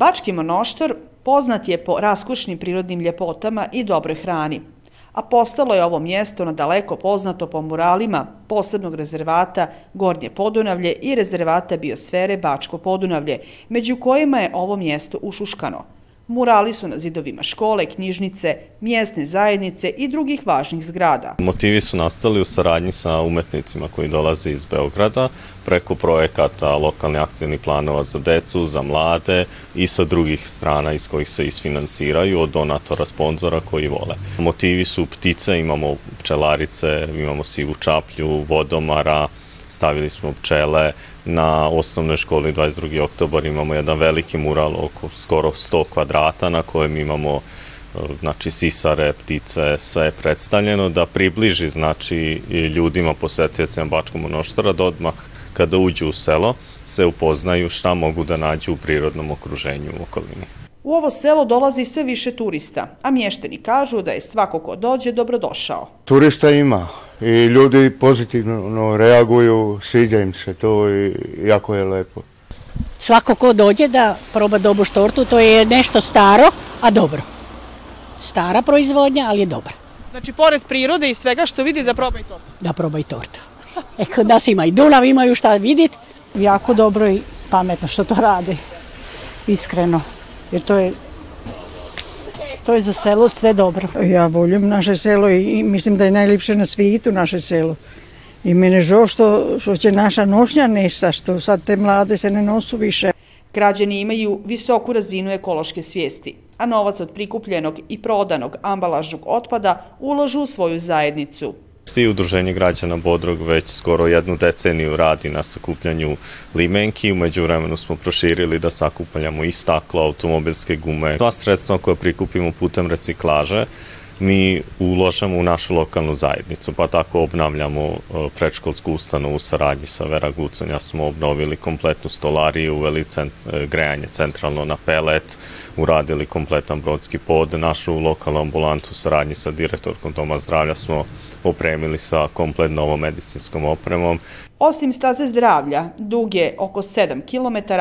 Bački monoštor poznat je po raskušnim prirodnim ljepotama i dobroj hrani, a postalo je ovo mjesto na daleko poznato po muralima posebnog rezervata Gornje Podunavlje i rezervata biosfere Bačko Podunavlje, među kojima je ovo mjesto ušuškano – Murali su na zidovima škole, knjižnice, mjesne zajednice i drugih važnih zgrada. Motivi su nastali u saradnji sa umetnicima koji dolaze iz Beograda preko projekata lokalnih akcijnih planova za decu, za mlade i sa drugih strana iz kojih se isfinansiraju od donatora, sponzora koji vole. Motivi su ptice, imamo pčelarice, imamo sivu čaplju, vodomara, stavili smo pčele, na osnovnoj školi 22. oktobar imamo jedan veliki mural oko skoro 100 kvadrata na kojem imamo eh, znači sisare, ptice, sve je predstavljeno da približi znači ljudima posjetiocima Bačkog Monoštora, da odmah kada uđu u selo se upoznaju šta mogu da nađu u prirodnom okruženju u okolini. U ovo selo dolazi sve više turista, a mješteni kažu da je svako ko dođe dobrodošao. Turista ima, i ljudi pozitivno reaguju, sviđa im se to i jako je lepo. Svako ko dođe da proba dobu tortu, to je nešto staro, a dobro. Stara proizvodnja, ali je dobra. Znači, pored prirode i svega što vidi, da probaj tortu? Da probaj tortu. E, nas ima i Dunav, imaju šta vidit. Jako dobro i pametno što to radi. Iskreno. Jer to je to je za selo sve dobro. Ja volim naše selo i mislim da je najljepše na svijetu naše selo. I mene žao što, što će naša nošnja nesa, što sad te mlade se ne nosu više. Građani imaju visoku razinu ekološke svijesti, a novac od prikupljenog i prodanog ambalažnog otpada uložu u svoju zajednicu. Svi udruženje građana Bodrog već skoro jednu deceniju radi na sakupljanju limenki. Umeđu vremenu smo proširili da sakupljamo i staklo, automobilske gume, sva sredstva koja prikupimo putem reciklaže mi ulažemo u našu lokalnu zajednicu, pa tako obnavljamo e, predškolsku ustanu u saradnji sa Vera Guconja, smo obnovili kompletnu stolariju, uveli cent, e, grejanje centralno na pelet, uradili kompletan brodski pod, našu lokalnu ambulantu u saradnji sa direktorkom Doma zdravlja smo opremili sa komplet novom medicinskom opremom. Osim staze zdravlja, je oko 7 km,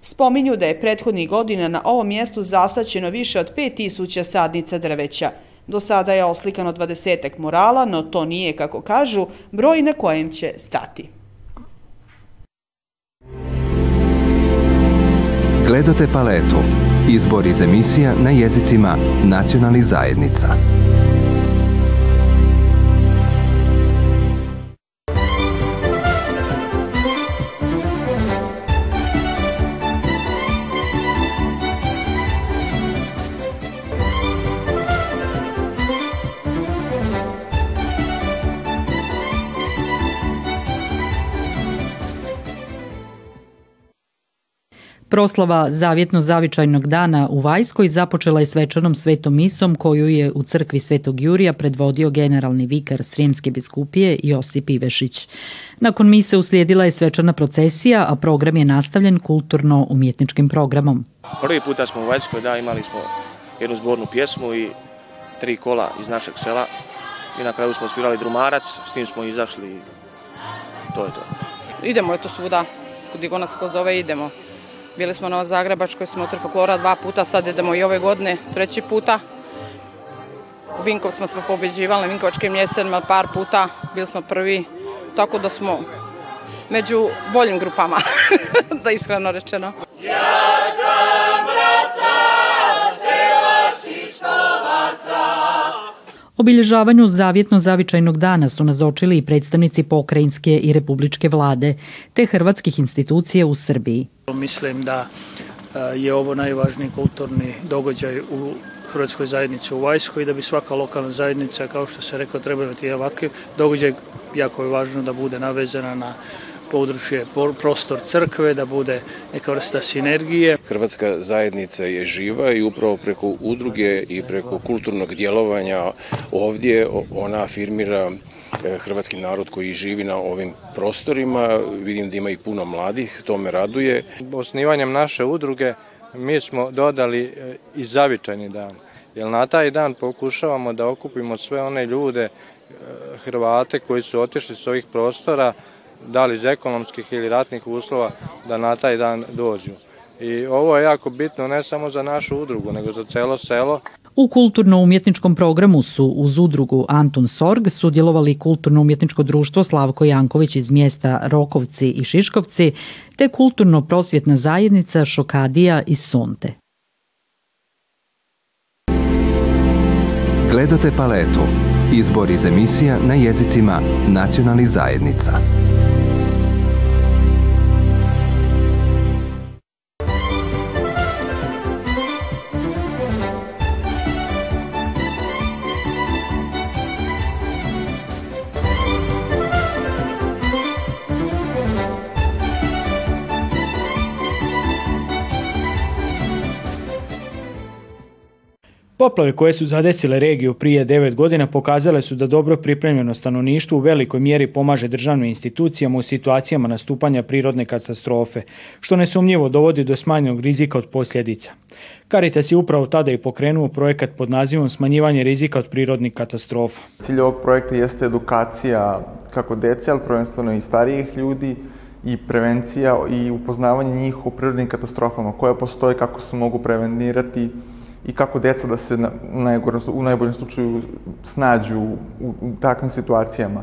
spominju da je prethodnih godina na ovom mjestu zasačeno više od 5000 sadnica drveća, do sada je oslikano dvadesetak murala, no to nije, kako kažu, broj na kojem će stati. Gledate paletu. Izbor iz emisija na jezicima nacionalnih zajednica. Proslava zavjetno zavičajnog dana u Vajskoj započela je svečanom svetom misom koju je u crkvi Svetog Jurija predvodio generalni vikar Srijemske biskupije Josip Ivešić. Nakon mise uslijedila je svečana procesija, a program je nastavljen kulturno-umjetničkim programom. Prvi puta smo u Vajskoj, da, imali smo jednu zbornu pjesmu i tri kola iz našeg sela i na kraju smo svirali drumarac, s tim smo izašli i to je to. Idemo, eto svuda, kod nas ko zove idemo. Bili smo na Zagrebačkoj smotri klora dva puta, sad idemo i ove godine treći puta. U Vinkovcima smo pobjeđivali na Vinkovačkim mjesecima par puta, bili smo prvi, tako da smo među boljim grupama, da iskreno rečeno. Obilježavanju zavjetno zavičajnog dana su nazočili i predstavnici pokrajinske i republičke vlade te hrvatskih institucije u Srbiji. Mislim da e, je ovo najvažniji kulturni događaj u Hrvatskoj zajednici u Vajskoj i da bi svaka lokalna zajednica, kao što se rekao, trebala imati ovakvi događaj. Jako je važno da bude navezana na područje, prostor crkve, da bude neka vrsta sinergije. Hrvatska zajednica je živa i upravo preko udruge i preko kulturnog djelovanja ovdje ona afirmira e, hrvatski narod koji živi na ovim prostorima. Vidim da ima i puno mladih, to me raduje. Osnivanjem naše udruge mi smo dodali e, i zavičajni dan. Jer na taj dan pokušavamo da okupimo sve one ljude, e, Hrvate koji su otišli s ovih prostora, da li iz ekonomskih ili ratnih uslova, da na taj dan dođu. I ovo je jako bitno ne samo za našu udrugu, nego za celo selo. U kulturno-umjetničkom programu su uz udrugu Anton Sorg sudjelovali kulturno-umjetničko društvo Slavko Janković iz mjesta Rokovci i Šiškovci, te kulturno-prosvjetna zajednica Šokadija i Sonte. Gledate paletu. Izbor iz emisija na jezicima nacionalnih zajednica. Poplave koje su zadesile regiju prije devet godina pokazale su da dobro pripremljeno stanovništvo u velikoj mjeri pomaže državnim institucijama u situacijama nastupanja prirodne katastrofe, što nesumnjivo dovodi do smanjenog rizika od posljedica. Caritas je upravo tada i pokrenuo projekat pod nazivom Smanjivanje rizika od prirodnih katastrofa. Cilj ovog projekta jeste edukacija kako dece, ali prvenstveno i starijih ljudi, i prevencija i upoznavanje njih u prirodnim katastrofama koje postoje, kako se mogu prevenirati, i kako deca da se u najboljem slučaju snađu u, takvim situacijama.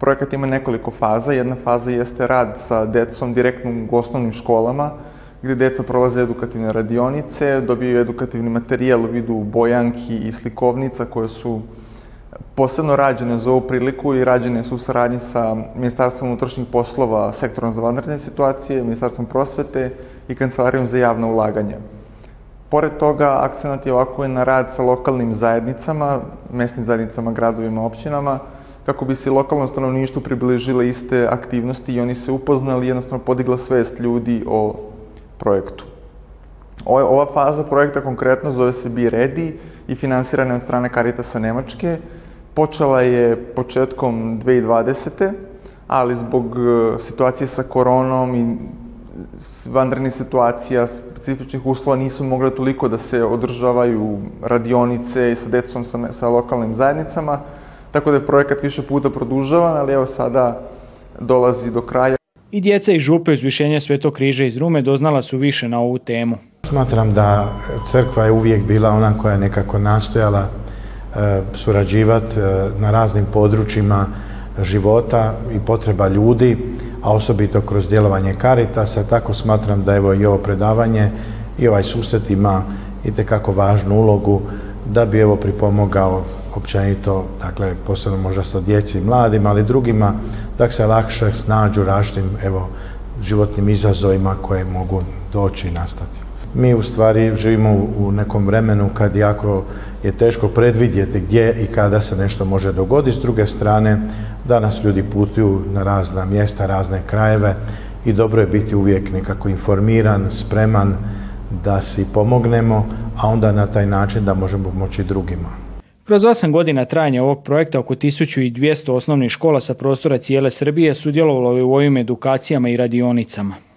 Projekat ima nekoliko faza. Jedna faza jeste rad sa decom direktno u osnovnim školama, gdje deca prolaze edukativne radionice, dobijaju edukativni materijal u vidu bojanki i slikovnica koje su posebno rađene za ovu priliku i rađene su u saradnji sa Ministarstvom unutrašnjih poslova, Sektorom za vanredne situacije, Ministarstvom prosvete i Kancelarijom za javna ulaganje. Pored toga, akcenat je ovako na rad sa lokalnim zajednicama, mesnim zajednicama, gradovima, općinama, kako bi se lokalnom stanovništvu približile iste aktivnosti i oni se upoznali, i jednostavno podigla svest ljudi o projektu. Ova faza projekta konkretno zove se Be Ready i finansirana je od strane Caritasa Nemačke. Počela je početkom 2020. ali zbog e, situacije sa koronom i vanrednih situacija, specifičnih uslova nisu mogle toliko da se održavaju radionice i sa decom, sa, lokalnim zajednicama, tako da je projekat više puta produžavan, ali evo sada dolazi do kraja. I djeca i župe Višenja Svetog križa iz Rume doznala su više na ovu temu. Smatram da crkva je uvijek bila ona koja je nekako nastojala e, surađivati e, na raznim područjima života i potreba ljudi a osobito kroz djelovanje se tako smatram da evo i ovo predavanje i ovaj susret ima itekako važnu ulogu da bi evo pripomogao općenito, dakle posebno možda sa djeci i mladima, ali drugima da se lakše snađu raštim evo životnim izazovima koje mogu doći i nastati mi u stvari živimo u nekom vremenu kad jako je teško predvidjeti gdje i kada se nešto može dogoditi. S druge strane, danas ljudi putuju na razna mjesta, razne krajeve i dobro je biti uvijek nekako informiran, spreman da si pomognemo, a onda na taj način da možemo pomoći drugima. Kroz 8 godina trajanja ovog projekta oko 1200 osnovnih škola sa prostora cijele Srbije sudjelovalo je u ovim edukacijama i radionicama.